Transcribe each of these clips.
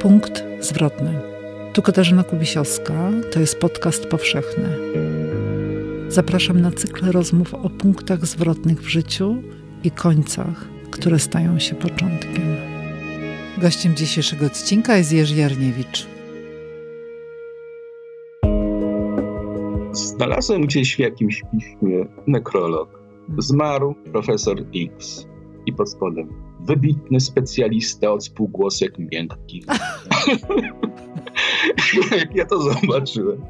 Punkt zwrotny. Tu Katarzyna Kubisiowska, to jest podcast powszechny. Zapraszam na cykl rozmów o punktach zwrotnych w życiu i końcach, które stają się początkiem. Gościem dzisiejszego odcinka jest Jerzy Jarniewicz. Znalazłem gdzieś w jakimś piśmie nekrolog. Zmarł profesor X i pod spodem wybitny specjalista od spółgłosek miękkich. jak ja to zobaczyłem,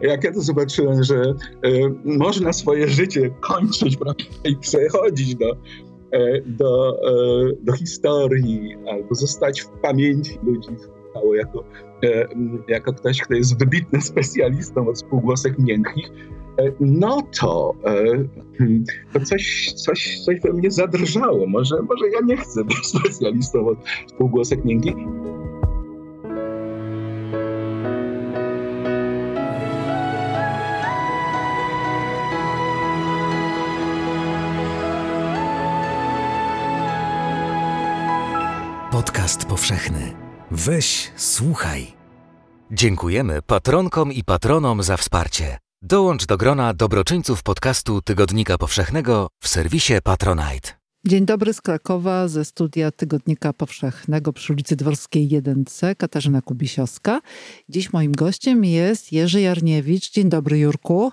jak ja to zobaczyłem, że y, można swoje życie kończyć prawda, i przechodzić do, y, do, y, do historii albo zostać w pamięci ludzi jako, jako ktoś, kto jest wybitnym specjalistą od spółgłosek miękkich, no to, hmm, to coś, coś, coś we mnie zadrżało. Może, może ja nie chcę być specjalistą od spółgłosek miękkich. Podcast powszechny. Weź, słuchaj. Dziękujemy patronkom i patronom za wsparcie. Dołącz do grona dobroczyńców podcastu Tygodnika Powszechnego w serwisie Patronite. Dzień dobry z Krakowa, ze studia Tygodnika Powszechnego przy ulicy Dworskiej 1C, Katarzyna Kubisiowska. Dziś moim gościem jest Jerzy Jarniewicz. Dzień dobry, Jurku.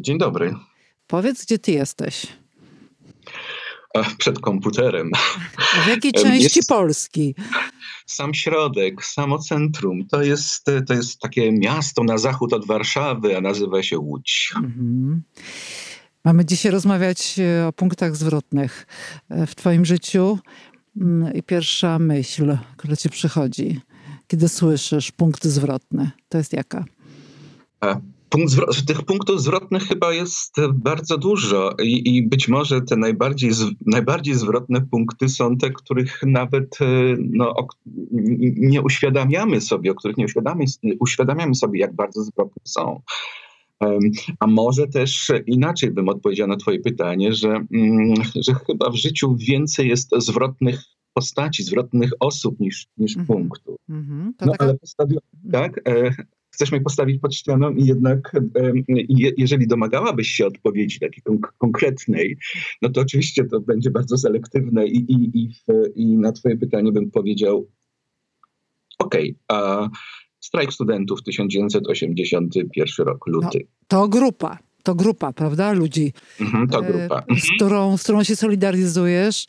Dzień dobry. Powiedz, gdzie ty jesteś? Przed komputerem. W jakiej części jest... Polski? Sam środek, samo centrum. To jest, to jest takie miasto na zachód od Warszawy, a nazywa się Łódź. Mhm. Mamy dzisiaj rozmawiać e, o punktach zwrotnych e, w Twoim życiu. Mm, I pierwsza myśl, która Ci przychodzi, kiedy słyszysz punkt zwrotny, to jest jaka? A punkt tych punktów zwrotnych chyba jest bardzo dużo i, i być może te najbardziej, najbardziej zwrotne punkty są te, których nawet e, no, nie uświadamiamy sobie, o których nie uświadamiamy, uświadamiamy sobie, jak bardzo zwrotne są. A może też inaczej bym odpowiedział na Twoje pytanie, że, mm, że chyba w życiu więcej jest zwrotnych postaci, zwrotnych osób niż, niż mm -hmm. punktów. Mm -hmm. No taka... ale postawi... tak, e, chcesz mnie postawić pod ścianą i jednak jeżeli domagałabyś się odpowiedzi takiej konkretnej, no to oczywiście to będzie bardzo selektywne i, i, i, i na twoje pytanie bym powiedział okej, okay, a strajk studentów 1981 rok, luty. No, to grupa to grupa, prawda, ludzi, mhm, to grupa. Mhm. Z, którą, z którą się solidaryzujesz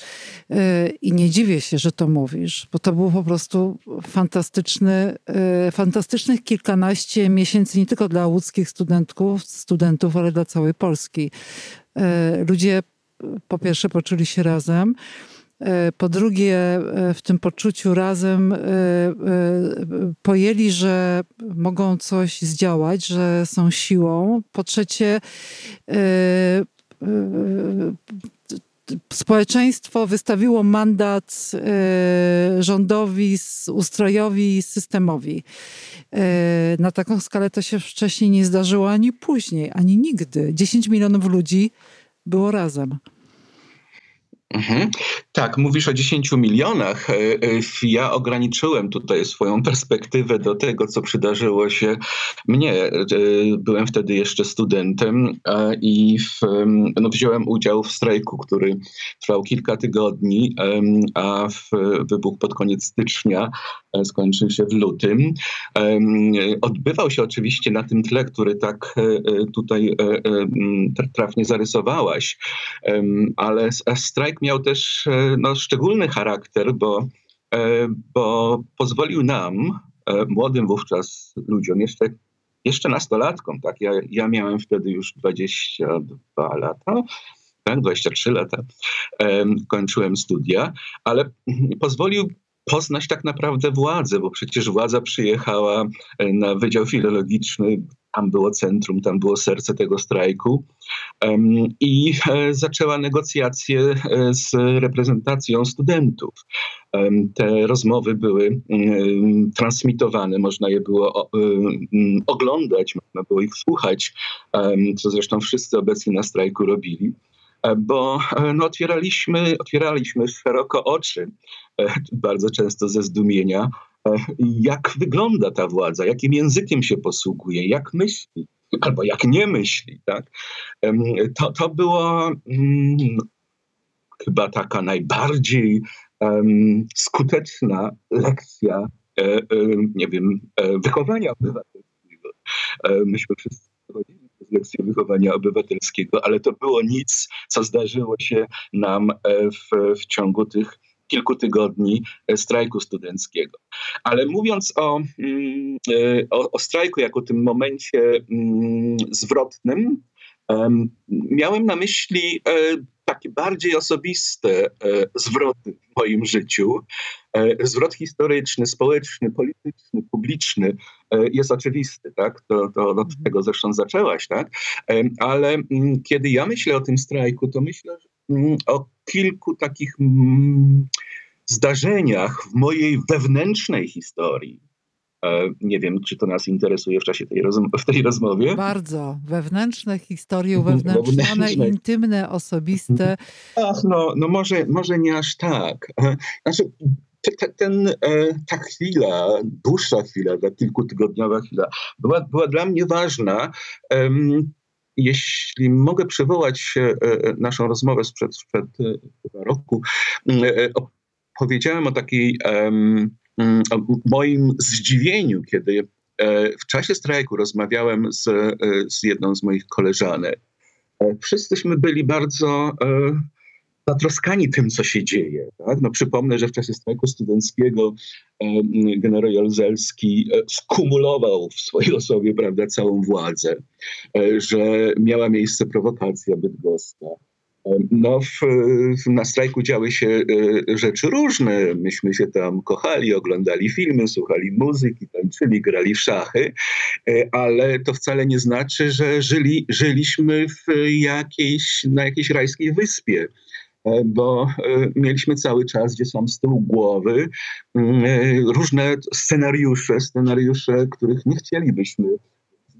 e, i nie dziwię się, że to mówisz, bo to był po prostu fantastyczny, e, fantastycznych kilkanaście miesięcy nie tylko dla łódzkich studentów, studentów, ale dla całej Polski. E, ludzie po pierwsze poczuli się razem, E, po drugie, e, w tym poczuciu razem e, pojęli, że mogą coś zdziałać, że są siłą. Po trzecie, społeczeństwo wystawiło mandat rządowi, ustrojowi, systemowi. Na taką skalę to się wcześniej nie zdarzyło ani później, ani nigdy. 10 milionów ludzi było razem. Mhm. Tak, mówisz o 10 milionach. E, e, ja ograniczyłem tutaj swoją perspektywę do tego, co przydarzyło się mnie. E, byłem wtedy jeszcze studentem i w, no, wziąłem udział w strajku, który trwał kilka tygodni, a w, wybuch pod koniec stycznia skończył się w lutym. Odbywał się oczywiście na tym tle, który tak tutaj trafnie zarysowałaś, ale strajk miał też e, no, szczególny charakter, bo, e, bo pozwolił nam, e, młodym wówczas ludziom, jeszcze, jeszcze nastolatkom, tak, ja, ja miałem wtedy już 22 lata, tak, 23 lata, kończyłem studia, ale pozwolił poznać tak naprawdę władzę, bo przecież władza przyjechała na Wydział Filologiczny, tam było centrum, tam było serce tego strajku i e, zaczęła negocjacje e, z reprezentacją studentów. Te rozmowy były transmitowane, można je było oglądać, można było ich słuchać, co zresztą wszyscy obecni na strajku robili. Bo no, otwieraliśmy, otwieraliśmy szeroko oczy, bardzo często ze zdumienia, jak wygląda ta władza, jakim językiem się posługuje, jak myśli albo jak nie myśli. Tak? To, to było mm, chyba taka najbardziej skuteczna lekcja, e, e, nie wiem, e, wychowania obywatelskiego. E, myśmy wszyscy lekcję wychowania obywatelskiego, ale to było nic, co zdarzyło się nam e, w, w ciągu tych kilku tygodni e, strajku studenckiego. Ale mówiąc o, mm, o, o strajku jako tym momencie mm, zwrotnym, miałem na myśli takie bardziej osobiste e, zwroty w moim życiu. E, zwrot historyczny, społeczny, polityczny, publiczny e, jest oczywisty, tak? To, to od mhm. tego zresztą zaczęłaś, tak? Ale mm, kiedy ja myślę o tym strajku, to myślę mm, o kilku takich mm, zdarzeniach w mojej wewnętrznej historii E, nie wiem, czy to nas interesuje w czasie tej, w tej rozmowie. Bardzo. Wewnętrzne historie, uwewnętrznione, intymne, osobiste. Ach, no, no może, może nie aż tak. E, znaczy, ten, e, ta chwila, dłuższa chwila, ta kilkutygodniowa chwila, była, była dla mnie ważna. Jeśli mogę przywołać naszą rozmowę sprzed, sprzed roku, powiedziałem o takiej moim zdziwieniu, kiedy e, w czasie strajku rozmawiałem z, e, z jedną z moich koleżanek. E, wszyscyśmy byli bardzo zatroskani tym, co się dzieje. Tak? No, przypomnę, że w czasie strajku studenckiego generał Jaruzelski skumulował w swojej osobie prawda, całą władzę, że miała miejsce prowokacja bydgoska, no, w, na strajku działy się e, rzeczy różne. Myśmy się tam kochali, oglądali filmy, słuchali muzyki, tańczyli, grali w szachy, e, ale to wcale nie znaczy, że żyli, żyliśmy w jakiejś, na jakiejś rajskiej wyspie e, bo mieliśmy cały czas gdzie są z tyłu głowy mm, różne scenariusze, scenariusze, których nie chcielibyśmy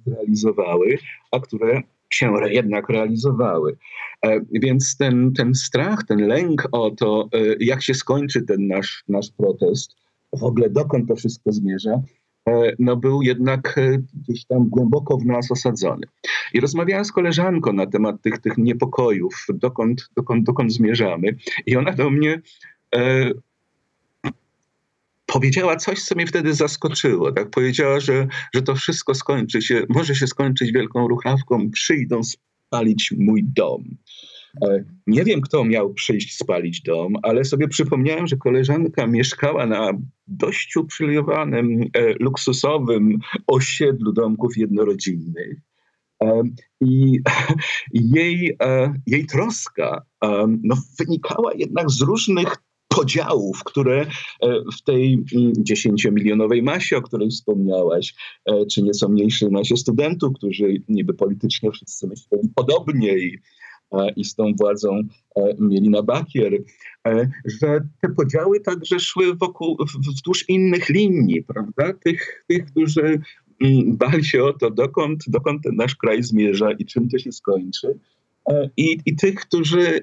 zrealizowały, a które się jednak realizowały. E, więc ten, ten strach, ten lęk o to, e, jak się skończy ten nasz, nasz protest, w ogóle dokąd to wszystko zmierza, e, no był jednak gdzieś tam głęboko w nas osadzony. I rozmawiałem z koleżanką na temat tych, tych niepokojów, dokąd, dokąd, dokąd zmierzamy. I ona do mnie powiedziała coś, co mnie wtedy zaskoczyło. Tak? Powiedziała, że, że to wszystko skończy się, może się skończyć wielką ruchawką, przyjdą spalić mój dom. E, nie wiem, kto miał przyjść spalić dom, ale sobie przypomniałem, że koleżanka mieszkała na dość uprzywilejowanym, e, luksusowym osiedlu domków jednorodzinnych. E, I jej, jej troska no, wynikała jednak z różnych podziałów, które e, w tej dziesięciomilionowej masie, o której wspomniałaś, e, czy nieco mniejszej masie studentów, którzy niby politycznie wszyscy myśleli podobnie i, e, i z tą władzą mieli na bakier, że te podziały także szły wokół, wzdłuż innych linii, prawda? Tych, tych którzy bali się o to, dokąd, dokąd ten nasz kraj zmierza i czym to się skończy. I, i tych, którzy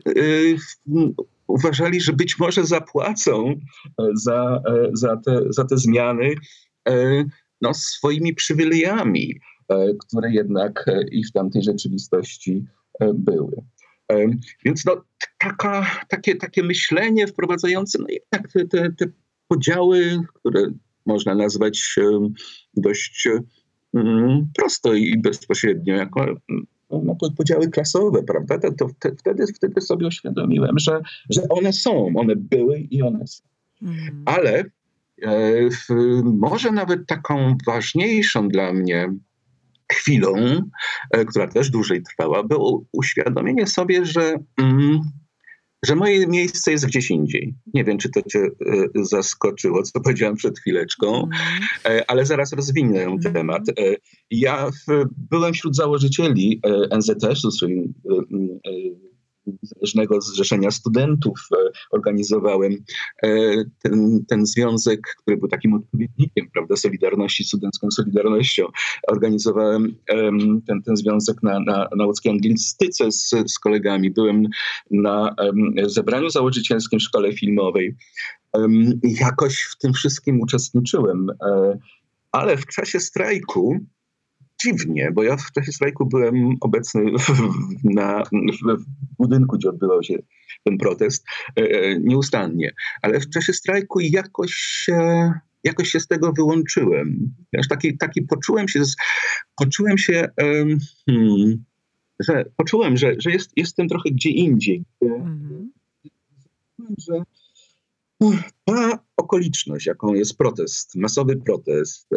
uważali, że być może zapłacą e, za, e, za, te, za te zmiany e, no, swoimi przywilejami, które jednak i w tamtej rzeczywistości były. Więc no, taka, takie, takie myślenie wprowadzające no, jednak te, te, te podziały, które można nazwać dość mm, prosto i bezpośrednio jako no, podziały klasowe, prawda? To, to, to, wtedy, wtedy sobie uświadomiłem, że, że one są, one były i one są. Mm. Ale e, w, może nawet taką ważniejszą dla mnie chwilą, e, która też dłużej trwała, było uświadomienie sobie, że mm, że moje miejsce jest gdzieś indziej. Nie wiem, czy to cię e, zaskoczyło, co powiedziałem przed chwileczką, mm. ale zaraz rozwinę mm. temat. E, ja byłem wśród założycieli NZS-u, czyli Niezależnego Zrzeszenia Studentów organizowałem ten, ten związek, który był takim odpowiednikiem, prawda, Solidarności, Studencką Solidarnością. Organizowałem ten, ten związek na, na, na łódzkiej anglistyce z, z kolegami. Byłem na zebraniu założycielskim w szkole filmowej. Jakoś w tym wszystkim uczestniczyłem, e, ale w czasie strajku dziwnie, bo ja w czasie strajku byłem obecny w, na, w budynku, gdzie odbywał się ten protest, e, e, nieustannie, ale w czasie strajku jakoś się, jakoś się z tego wyłączyłem. Aż taki, taki poczułem się, poczułem się, hmm, że poczułem, że, że jest, jestem trochę gdzie indziej. Mhm. Że ta okoliczność, jaką jest protest, masowy protest,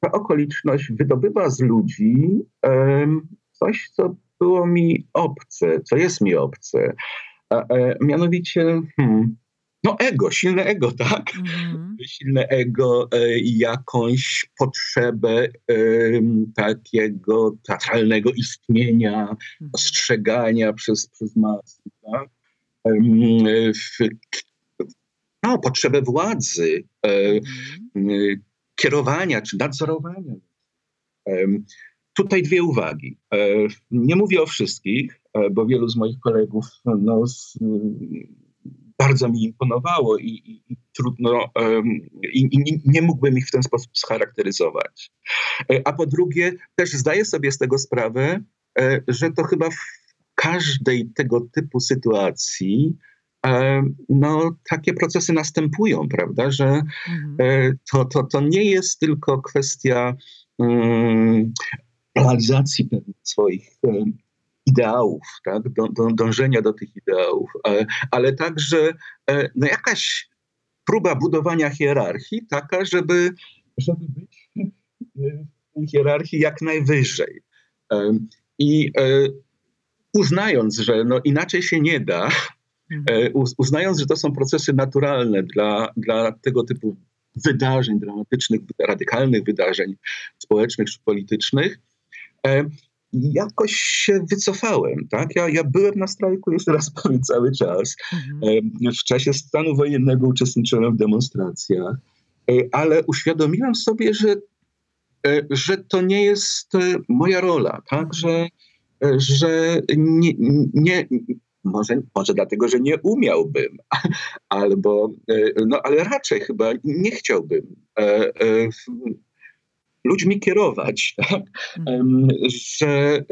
ta okoliczność wydobywa z ludzi coś, co było mi obce, co jest mi obce. A, e, mianowicie, hmm, no ego, silne ego, tak? Mm. Silne ego, e, jakąś potrzebę e, takiego teatralnego istnienia, mm. ostrzegania przez, przez masy, tak? E, w, no, potrzebę władzy, e, mm. Kierowania czy nadzorowania. E, tutaj dwie uwagi. E, nie mówię o wszystkich, bo wielu z moich kolegów no, bardzo mi imponowało i, i, i trudno, i, i, nie mógłbym ich w ten sposób scharakteryzować. A po drugie, też zdaję sobie z tego sprawę, że to chyba w każdej tego typu sytuacji no, takie procesy następują, prawda, że mhm. E, to, to, to nie jest tylko kwestia um, realizacji pewnych swoich um, ideałów, tak, do, do, dążenia do tych ideałów, ale, ale także e, no, jakaś próba budowania hierarchii taka, żeby, żeby być w tej hierarchii jak najwyżej. I uznając, że no inaczej się nie da. E, uznając, że to są procesy naturalne dla, dla tego typu wydarzeń dramatycznych, radykalnych wydarzeń społecznych czy politycznych, e, jakoś się wycofałem. Tak? Ja, ja byłem na strajku, jeszcze raz powiem, cały czas. Mhm. E, w czasie stanu wojennego uczestniczyłem w demonstracjach, ale uświadomiłem sobie, że, że to nie jest moja rola, tak? Mhm. że, że nie, nie, może, może dlatego, że nie umiałbym, albo, e, no ale raczej chyba nie chciałbym e, e, ludźmi kierować, tak? Mhm. że,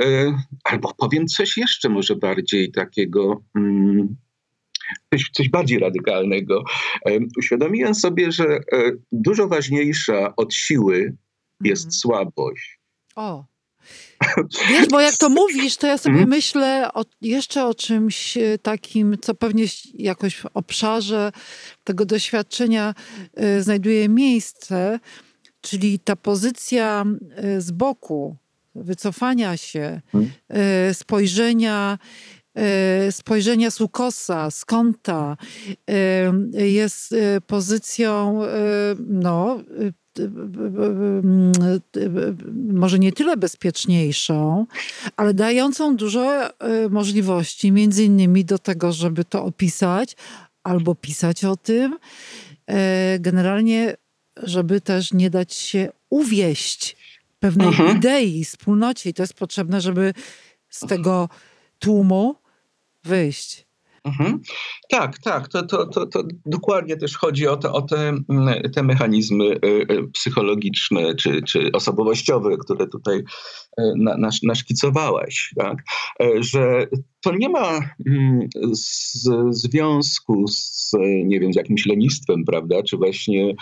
albo powiem coś jeszcze może bardziej takiego, mm, coś, coś bardziej radykalnego. Uświadomiłem sobie, że dużo ważniejsza od siły jest mhm. słabość. O. Wiesz, bo jak to mówisz, to ja sobie hmm? myślę o, jeszcze o czymś e, takim, co pewnie jakoś w obszarze tego doświadczenia y, znajduje miejsce, czyli ta pozycja y, z boku, wycofania się, y, spojrzenia spojrzenia z ukosa, z kąta, jest pozycją no, może nie tyle bezpieczniejszą, ale dającą dużo możliwości, między innymi do tego, żeby to opisać albo pisać o tym. E, generalnie, żeby też nie dać się uwieść pewnej mhm. idei, wspólnocie. I to jest potrzebne, żeby z tego tłumu wyjść. Mhm. Tak, tak. To, to, to, to dokładnie też chodzi o te, o te, mm, te mechanizmy y, y, psychologiczne czy, czy osobowościowe, które tutaj y, na, naszkicowałaś. Tak? Że to nie ma mm, z, związku z, nie wiem, z jakimś lenistwem, prawda, czy właśnie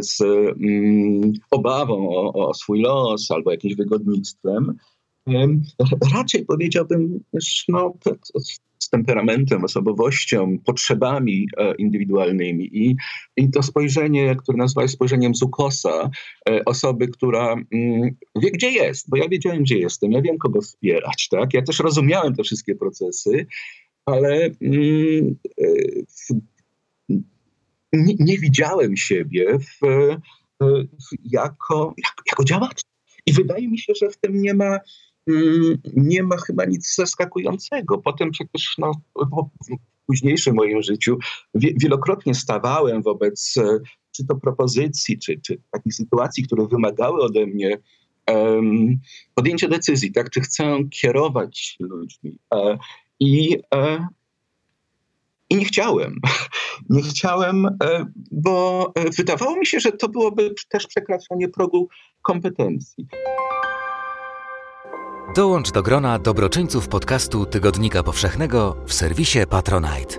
z mm, obawą o, o swój los albo jakimś wygodnictwem. Raczej powiedziałbym, no, temperamentem, osobowością, potrzebami e, indywidualnymi. I, i to spojrzenie, które nazwałeś spojrzeniem z ukosa, e, osoby, która mm, wie, gdzie jest, bo ja wiedziałem, gdzie jestem, ja wiem, kogo wspierać. Tak? Ja też rozumiałem te wszystkie procesy, ale mm, e, nie, nie, widziałem siebie w, w, jako, jako, jako działacz. I wydaje mi się, że w tym nie ma nie ma chyba nic zaskakującego. Potem przecież no, w późniejszym moim życiu wielokrotnie stawałem wobec e, czy to propozycji, czy, czy takich sytuacji, które wymagały ode mnie um, podjęcia decyzji, tak, czy chcę kierować ludźmi. E, I e, i nie chciałem. Nie chciałem, e, bo e, wydawało mi się, że to byłoby też przekraczanie progu kompetencji. Dołącz do grona dobroczyńców podcastu Tygodnika Powszechnego w serwisie Patronite.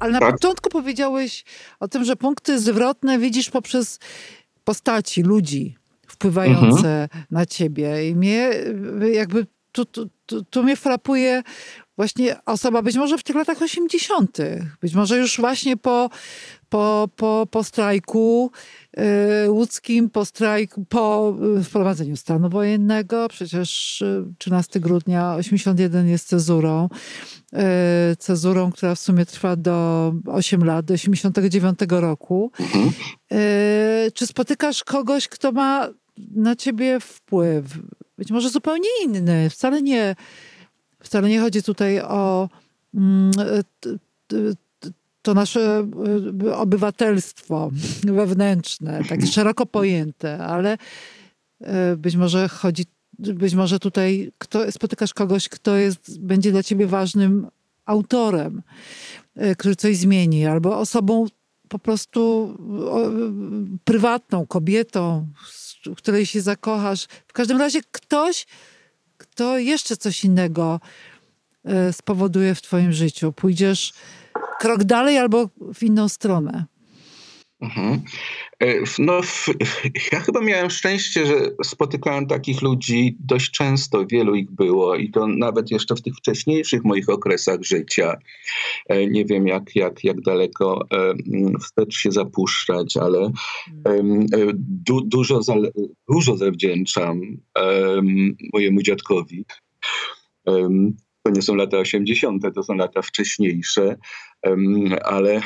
Ale na tak? początku powiedziałeś o tym, że punkty zwrotne widzisz poprzez postaci, ludzi wpływające mhm. na ciebie. I mnie jakby tu, tu, tu, tu mnie frapuje właśnie osoba być może w tych latach 80., być może już właśnie po, po, po, po strajku yy, łódzkim, po strajku, po y, wprowadzeniu stanu wojennego, przecież 13 y, grudnia 81 jest cezurą, cezurą, która w sumie trwa do 8 lat, do 89 roku. Yy, czy spotykasz kogoś, kto ma na ciebie wpływ? Być może zupełnie inny, wcale nie Wcale nie chodzi tutaj o mm, to nasze y, obywatelstwo wewnętrzne, takie szeroko pojęte, ale y, być może chodzi, być może tutaj kto, spotykasz kogoś, kto jest, będzie dla ciebie ważnym autorem, y, który coś zmieni, albo osobą po prostu prywatną, kobietą, w której się zakochasz. W każdym razie ktoś, to jeszcze coś innego spowoduje w Twoim życiu. Pójdziesz krok dalej albo w inną stronę. Mhm. E, no, ja chyba miałem szczęście, że spotykałem takich ludzi dość często, wielu ich było i to nawet jeszcze w tych wcześniejszych moich okresach życia. E, nie wiem, jak, jak, jak daleko wstecz się zapuszczać, ale du, dużo, dużo zawdzięczam mojemu dziadkowi to nie są lata 80., to są lata wcześniejsze, ale e,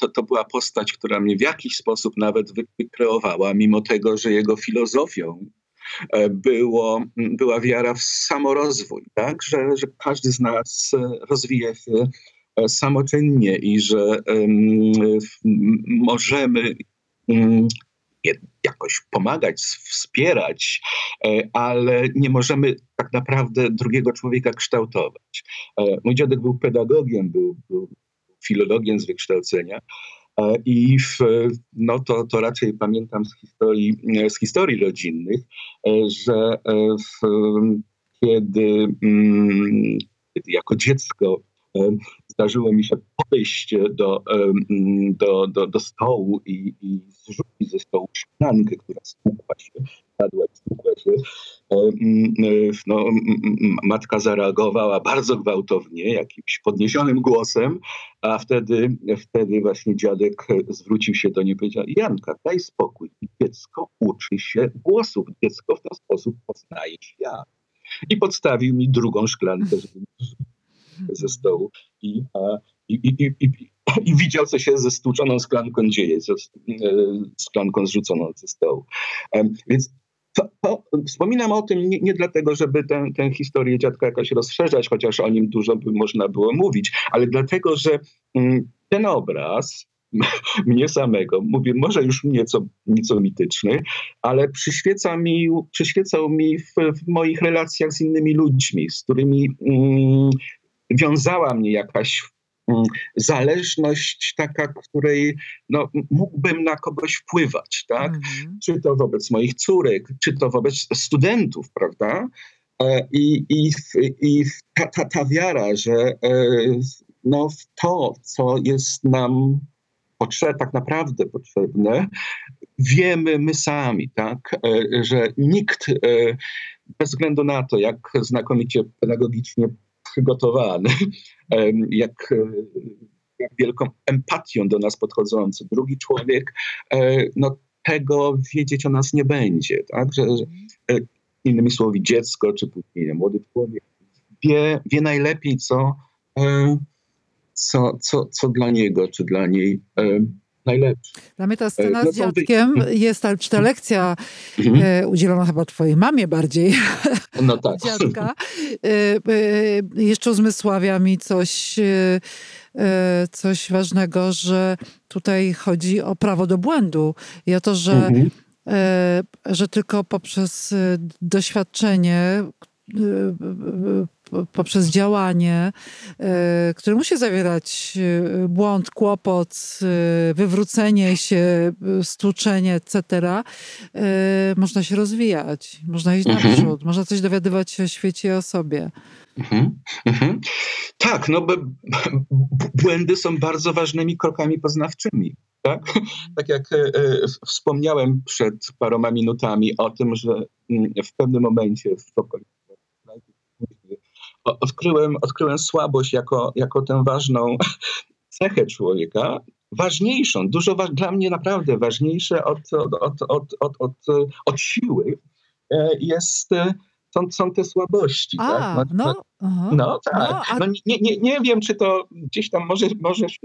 to, to była postać, która mnie w jakiś sposób nawet wykreowała, mimo tego, że jego filozofią e, było, była wiara w samorozwój, tak? że, że każdy z nas rozwija się e, samoczynnie i że możemy jakoś pomagać, wspierać, e, ale nie możemy tak naprawdę drugiego człowieka kształtować. E, mój dziadek był pedagogiem, był, był filologiem z wykształcenia. E, I w, no to, to raczej pamiętam z historii, z historii rodzinnych, że w, kiedy, mm, kiedy jako dziecko zdarzyło mi się podejść do, do, do, do stołu i, i zrzucić ze stołu szklankę, która stłukła się, padła i stłukła się. No, matka zareagowała bardzo gwałtownie, jakimś podniesionym głosem, a wtedy, wtedy właśnie dziadek zwrócił się do niej i powiedział, Janka, daj spokój, dziecko uczy się głosów, dziecko w ten sposób poznaje świat. I podstawił mi drugą szklankę, żeby ze stołu i, i, i, i, i widział, co się ze stłuczoną szklanką dzieje, ze szklanką zrzuconą ze stołu. Więc to, to, wspominam o tym nie, nie dlatego, żeby tę, tę historię dziadka jakoś rozszerzać, chociaż o nim dużo by można było mówić, ale dlatego, że mm, ten obraz mnie samego, mówię, może już nieco, nieco mityczny, ale przyświeca mi, przyświecał mi w, w moich relacjach z innymi ludźmi, z którymi mm, wiązała mnie jakaś mm, zależność taka, której no, mógłbym na kogoś wpływać, tak? Mhm. Czy to wobec moich córek, czy to wobec studentów, prawda? E, I, i, i ta, ta, ta wiara, że e, no, w to, co jest nam potrzeb, tak naprawdę potrzebne, wiemy my sami, tak? E, że nikt bez względu na to, jak znakomicie pedagogicznie przygotowany, jak, jak wielką empatią do nas podchodzący. Drugi człowiek, e, no tego wiedzieć o nas nie będzie, tak? Że, e, innymi słowy dziecko, czy później młody człowiek wie, wie najlepiej, co, e, co, co, co dla niego, czy dla niej najlepszy. Dla mnie ta scena no z dziadkiem jest, ta, czy ta lekcja Mhm. e, udzielona chyba twojej mamie bardziej, No tak. dziadka, e, e, jeszcze uzmysławia mi coś, e, e, coś ważnego, że tutaj chodzi o prawo do błędu i o to, że, Mhm. e, że tylko poprzez e, doświadczenie, e, e, poprzez działanie, e, które musi zawierać e, błąd, kłopot, e, wywrócenie się, stłuczenie, etc., można się rozwijać, można iść Mhm. naprzód, można coś dowiadywać się o świecie i o sobie. Mhm, mhm. Tak, no bo b- b- błędy są bardzo ważnymi krokami poznawczymi. Tak, tak jak e, wspomniałem przed paroma minutami o tym, że mm, w pewnym momencie w okolicy odkryłem, odkryłem słabość jako, jako tę ważną cechę człowieka, ważniejszą, dużo wa- dla mnie naprawdę ważniejsze od, od, od, od, od, od, od siły e, jest, e, są, są te słabości. A, tak? no, aha. No tak. No, a- No, nie, nie, nie wiem, czy to gdzieś tam może, może się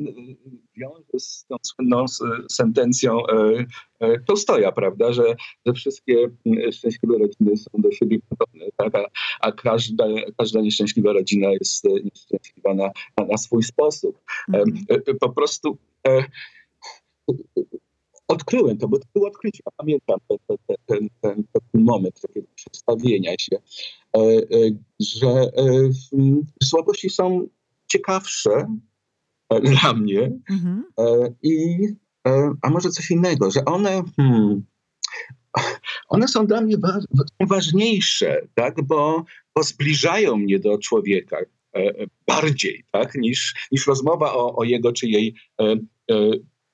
wiąże z tą słynną sentencją e, e, Tolstoja, prawda, że, że wszystkie mm, szczęśliwe rodziny są do siebie podobne, tak? a, a każda, każda nieszczęśliwa rodzina jest nieszczęśliwa na, na, na swój sposób. E, Mhm. e, Po prostu e, odkryłem to, bo to było odkrycie. Ja pamiętam ten, ten, ten, ten, moment takiego przestawienia się, e, e, że e, słabości są ciekawsze dla mnie Mhm. i a może coś innego, że one hmm, one są dla mnie wa- wa- ważniejsze, tak, bo, bo zbliżają mnie do człowieka bardziej, tak, niż, niż rozmowa o, o jego czy jej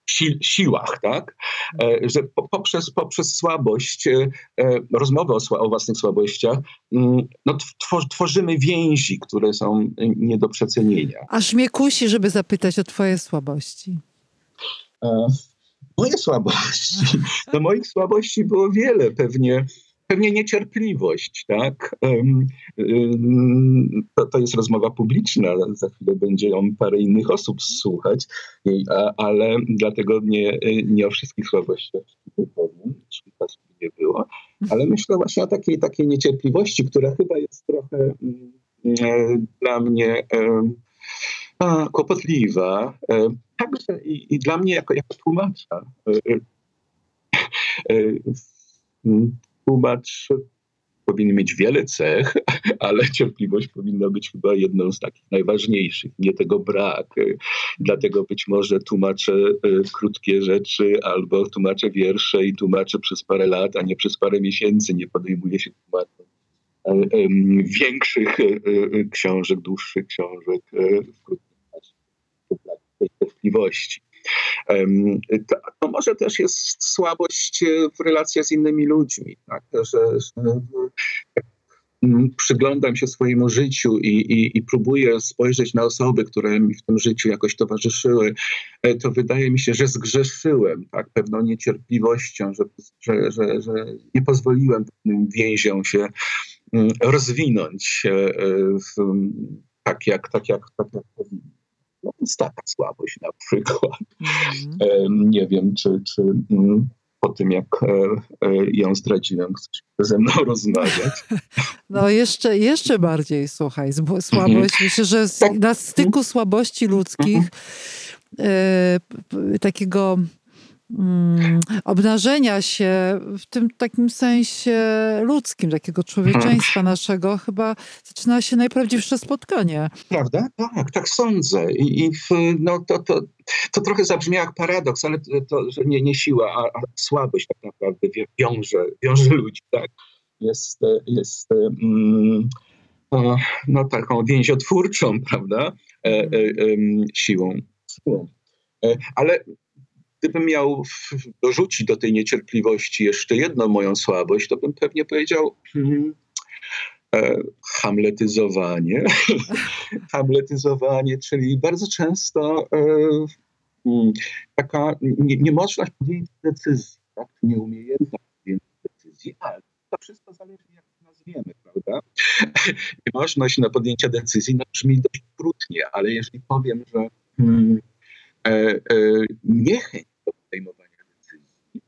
si, siłach, tak, e, że po, poprzez, poprzez słabość, e, e, rozmowę o, o własnych słabościach, mm, no, twor, tworzymy więzi, które są nie do przecenienia. Aż mnie kusi, żeby zapytać o twoje słabości. E, Moje słabości. No moich słabości było wiele. Pewnie, pewnie niecierpliwość, tak? To, to jest rozmowa publiczna. Za chwilę będzie ją parę innych osób słuchać, ale dlatego nie, nie o wszystkich słabościach powiem, czyli czasu nie było. Ale myślę właśnie o takiej, takiej niecierpliwości, która chyba jest trochę mm, e, dla mnie kłopotliwa. E, Także i, i dla mnie jako, jako tłumacza. Tłumacz powinien mieć wiele cech, ale cierpliwość powinna być chyba jedną z takich najważniejszych. Nie tego brak. Dlatego być może tłumaczę e, krótkie rzeczy albo tłumaczę wiersze i tłumaczę przez parę lat, a nie przez parę miesięcy. Nie podejmuję się tłumaczeń e, większych e, książek, dłuższych książek w krótkim czasie. Tej cierpliwości. To, może też jest słabość e, w relacjach z innymi ludźmi, tak? że, że mm, przyglądam się swojemu życiu i, i, i próbuję spojrzeć na osoby, które mi w tym życiu jakoś towarzyszyły, e, to wydaje mi się, że zgrzeszyłem tak? pewną niecierpliwością, że, że, że, że nie pozwoliłem pewnym więziom się mm, rozwinąć e, e, tak, jak, tak, jak, tak jak powinno. No więc taka słabość na przykład. Mhm. E, Nie wiem, czy, czy mm, po tym, jak e, e, ją zdradziłem, chcesz ze mną rozmawiać. No jeszcze, jeszcze bardziej, słuchaj, zb- słabość. Myślę, że Tak. na styku słabości ludzkich, p- takiego mm, obnażenia się w tym takim sensie ludzkim, takiego człowieczeństwa naszego, chyba zaczyna się najprawdziwsze spotkanie. Prawda? Tak, tak sądzę. I, i no, to, to, to trochę zabrzmiało jak paradoks, ale to, że nie, nie siła, a, a słabość tak naprawdę wiąże, wiąże ludzi. Tak? Jest, e, jest e, mm, o, no, taką więziotwórczą, prawda? E, e, em, siłą. siłą. E, ale gdybym miał dorzucić do tej niecierpliwości jeszcze jedną moją słabość, to bym pewnie powiedział hmm, e, hamletyzowanie. hamletyzowanie, czyli bardzo często e, mm, taka nie- niemożność podjęcia decyzji, tak? nieumiejętność podjęcia decyzji, ale to wszystko zależy jak nazwiemy, prawda? Niemożność na podjęcia decyzji no, brzmi dość okrutnie, ale jeżeli powiem, że mm, e, e, niechęć do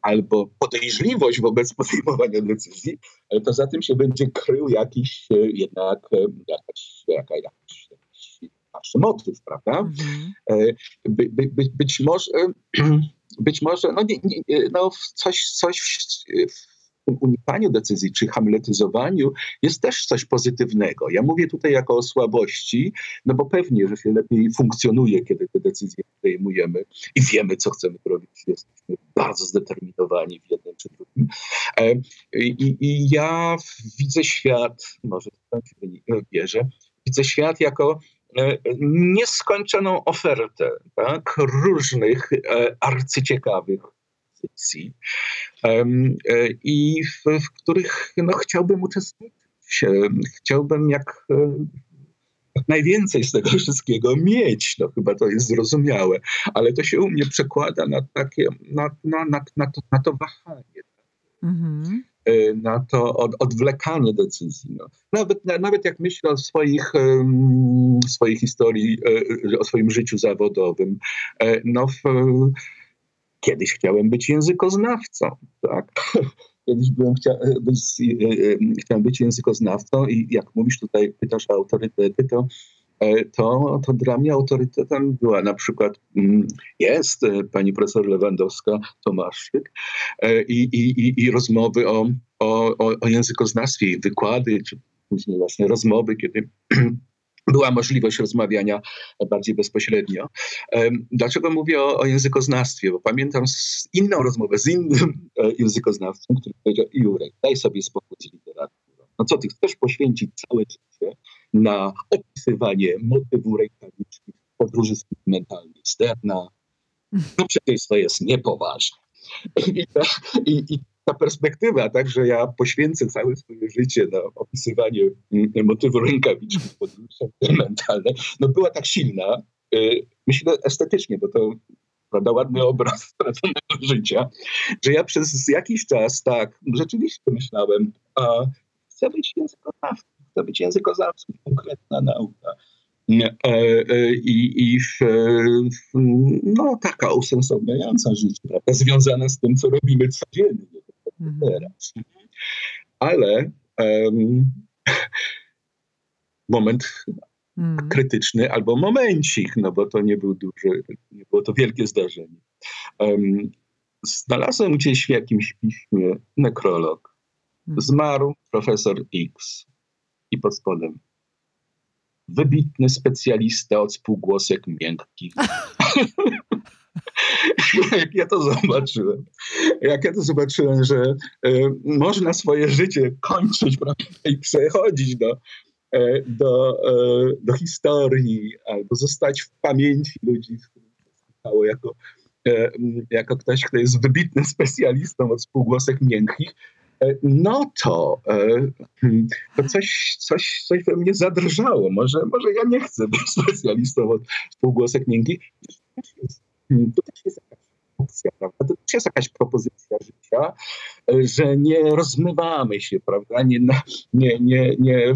albo podejrzliwość wobec podejmowania decyzji, to za tym się będzie krył jakiś jednak jakaś, jakaś, jakaś, jakiś motyw, prawda? Mhm. By, by, by, być może, być może no, nie, nie, no coś, coś w, tym unikaniu decyzji czy hamletyzowaniu jest też coś pozytywnego. Ja mówię tutaj jako o słabości, no bo pewnie, że się lepiej funkcjonuje, kiedy te decyzje podejmujemy i wiemy, co chcemy robić. Jesteśmy bardzo zdeterminowani w jednym czy drugim. E, I, i ja widzę świat, może to się bierze, widzę świat jako e, nieskończoną ofertę tak, różnych e, arcyciekawych e, i w, w których no, chciałbym uczestniczyć. Chciałbym jak e, najwięcej z tego wszystkiego mieć. No chyba to jest zrozumiałe, ale to się u mnie przekłada na takie, na, na, na, na, to, na to wahanie. Mhm. E, na to od, odwlekanie decyzji. No. Nawet, nawet jak myślę o swoich, um, swojej historii, o swoim życiu zawodowym, no w, Kiedyś chciałem być językoznawcą, tak? Kiedyś byłem, chcia, być, e, e, chciałem być językoznawcą i jak mówisz tutaj, pytasz o autorytety, to, e, to, to dla mnie autorytetem była na przykład, mm, jest pani profesor Lewandowska-Tomaszyk i, i, i rozmowy o, o, o językoznawstwie wykłady, czy później właśnie rozmowy, kiedy była możliwość rozmawiania bardziej bezpośrednio. Dlaczego mówię o, o językoznawstwie? Bo pamiętam inną rozmowę z innym e, językoznawcą, który powiedział, Jurek, daj sobie spokój z literaturą. No co ty, chcesz poświęcić całe życie na opisywanie motywu rękawiczki podróży sentymentalnej Sterna? No przecież to jest niepoważne. I, i ta perspektywa, tak, że ja poświęcę całe swoje życie na opisywanie mm, motywu rękawiczki mentalnej, no była tak silna, y, myślę estetycznie, bo to prawda, ładny obraz straconego życia, że ja przez jakiś czas tak rzeczywiście myślałem, a chcę być językoznawcą, chcę być językoznawcą, konkretna nauka. E, e, I, i w, no, taka usensowniająca życie, prawda, związana z tym, co robimy codziennie. Teraz. Ale um, moment mhm. krytyczny albo momencik, no bo to nie był duży, nie było to wielkie zdarzenie. Um, znalazłem gdzieś w jakimś piśmie nekrolog. Mhm. Zmarł profesor X i pod spodem wybitny specjalista od spółgłosek miękkich. jak ja to zobaczyłem, jak ja to zobaczyłem, że y, można swoje życie kończyć prawda, i przechodzić do, y, do, y, do historii albo zostać w pamięci ludzi, się jako, jako ktoś, kto jest wybitnym specjalistą od spółgłosek miękkich, no to, hmm, to coś, coś, coś we mnie zadrżało. Może, może ja nie chcę być specjalistą od spółgłosek miękkich. To też jest jakaś opcja, prawda? To też jest jakaś propozycja życia, że nie rozmywamy się, prawda? Nie, nie, nie, nie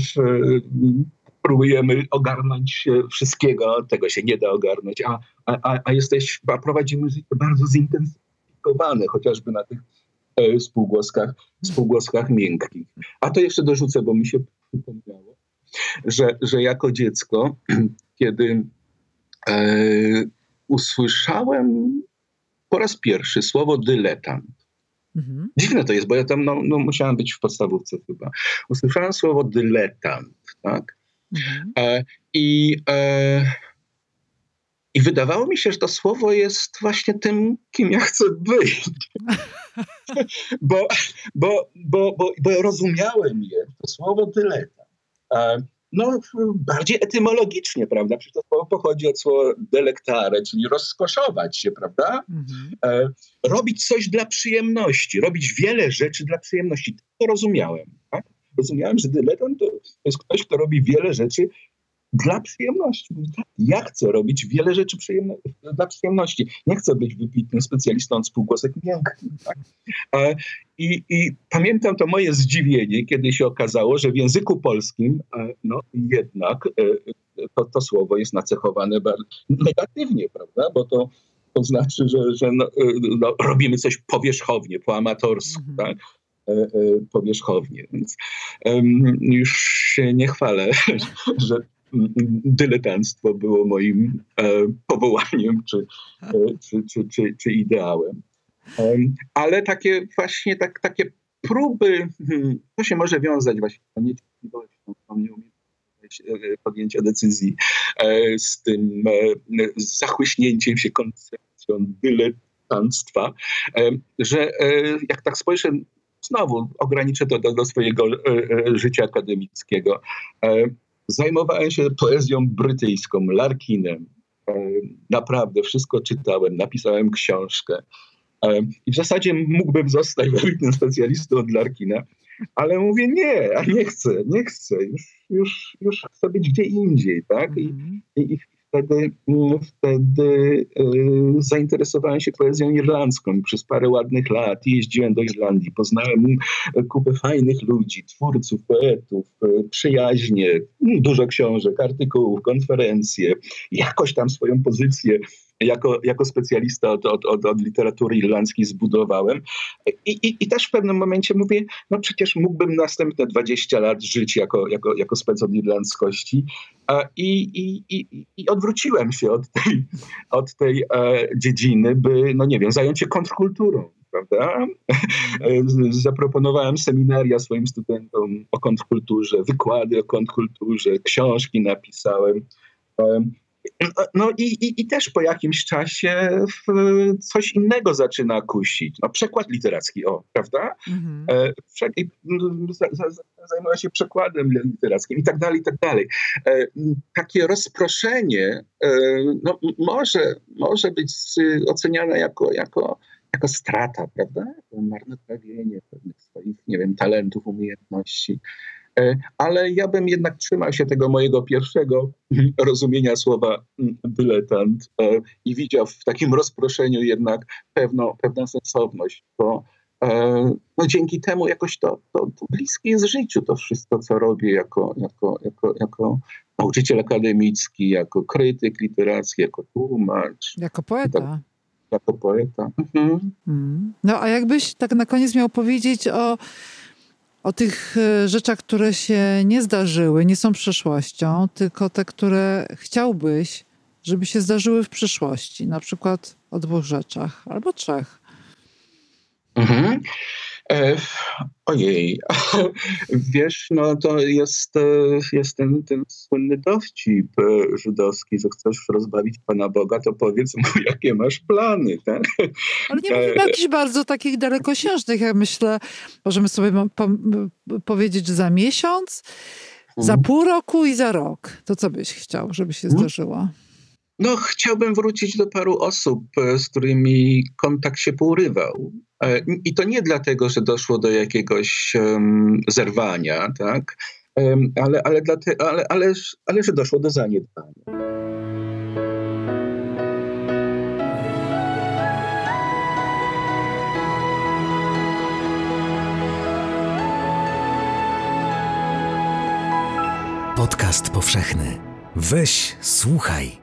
próbujemy ogarnąć wszystkiego, tego się nie da ogarnąć, a, a, a, jesteś, a prowadzimy życie bardzo zintensyfikowane, chociażby na tych e, spółgłoskach, spółgłoskach miękkich. A to jeszcze dorzucę, bo mi się przypomniało, że, że jako dziecko, kiedy e, usłyszałem po raz pierwszy słowo dyletant. Mhm. Dziwne to jest, bo ja tam no, no, musiałem być w podstawówce chyba. Usłyszałem słowo dyletant, tak? Mhm. E, i, e, I wydawało mi się, że to słowo jest właśnie tym, kim ja chcę być. bo, bo, bo, bo, bo rozumiałem je, to słowo dyletant. E, no, bardziej etymologicznie, prawda? Przecież to słowo pochodzi od słowa delektare, czyli rozkoszować się, prawda? Mhm. E, robić coś dla przyjemności, robić wiele rzeczy dla przyjemności. To rozumiałem. Tak? Rozumiałem, że dyletant to jest ktoś, kto robi wiele rzeczy dla przyjemności. Tak, ja chcę robić wiele rzeczy przyjemno dla przyjemności. Nie chcę być wybitnym specjalistą od spółgłosek miękkich. Tak? E, I, I, pamiętam to moje zdziwienie, kiedy się okazało, że w języku polskim e, no, jednak e, to, to słowo jest nacechowane bardzo negatywnie, prawda? Bo to to znaczy, że, że no, no, robimy coś powierzchownie, po amatorsku, mhm. tak? powierzchownie. Więc um, już się nie chwalę, że dyletanctwo było moim e, powołaniem czy, e, czy, czy, czy, czy, ideałem. Ale takie właśnie tak, takie próby, hmm, to się może wiązać właśnie z niecierpliwością, z e, podjęcia decyzji, z tym z zachłyśnięciem się koncepcją dyletanstwa, że jak tak spojrzę znowu ograniczę to do, do swojego życia akademickiego. Zajmowałem się poezją brytyjską, Larkinem. E, naprawdę wszystko czytałem, napisałem książkę. E, I w zasadzie mógłbym zostać wybitnym specjalistą od Larkina, ale mówię nie, a nie chcę, nie chcę, już, już, już chcę być gdzie indziej, tak? I, mm -hmm. i, wtedy, mm, wtedy y, zainteresowałem się poezją irlandzką. Przez parę ładnych lat jeździłem do Irlandii, poznałem kupę fajnych ludzi, twórców, poetów, y, przyjaźnie, dużo książek, artykułów, konferencje. Jakoś tam swoją pozycję jako, jako specjalista od, od, od, od literatury irlandzkiej zbudowałem. I, i, I też w pewnym momencie mówię, no przecież mógłbym następne 20 lat żyć jako, jako, jako spec od irlandzkości. I, i, i, i odwróciłem się od tej, od tej e, dziedziny, by, no nie wiem, zająć się kontrkulturą prawda? Zaproponowałem seminaria swoim studentom o kontrkulturze, wykłady o kontrkulturze, książki napisałem. No i, i, i, też po jakimś czasie coś innego zaczyna kusić. No, przekład literacki, o, prawda? Mhm. E, zajmuje się przekładem literackim i tak dalej, i tak dalej. E, takie rozproszenie e, no, może, może być oceniane jako, jako, jako strata, prawda? Marnotrawienie pewnych swoich, nie wiem, talentów, umiejętności. E, ale ja bym jednak trzymał się tego mojego pierwszego rozumienia słowa mm, dyletant e, i widział w takim rozproszeniu jednak pewną, pewną sensowność, bo e, no dzięki temu jakoś to, to, to bliskie jest życiu, to wszystko, co robię jako, jako, jako, jako nauczyciel akademicki, jako krytyk literacki, jako tłumacz. Jako poeta. Tak, jako poeta. Mhm. Mm. No a jakbyś tak na koniec miał powiedzieć o o tych e, rzeczach, które się nie zdarzyły, nie są przeszłością, tylko te, które chciałbyś, żeby się zdarzyły w przyszłości. Na przykład o dwóch rzeczach albo trzech. Mhm. E, ojej, wiesz, no to jest, e, jest ten, ten słynny dowcip e, żydowski, że chcesz rozbawić Pana Boga, to powiedz mu, jakie masz plany, tak? Ale nie mówimy o jakichś bardzo takich dalekosiężnych, jak myślę, możemy sobie po powiedzieć, za miesiąc, za mhm. pół roku i za rok. To co byś chciał, żeby się mhm. zdarzyło? No, chciałbym wrócić do paru osób, z którymi kontakt się pourywał. E, I to nie dlatego, że doszło do jakiegoś um, zerwania, tak? Um, ale, ale, ale, ale, ale że doszło do zaniedbania. Podcast powszechny. Weź, słuchaj.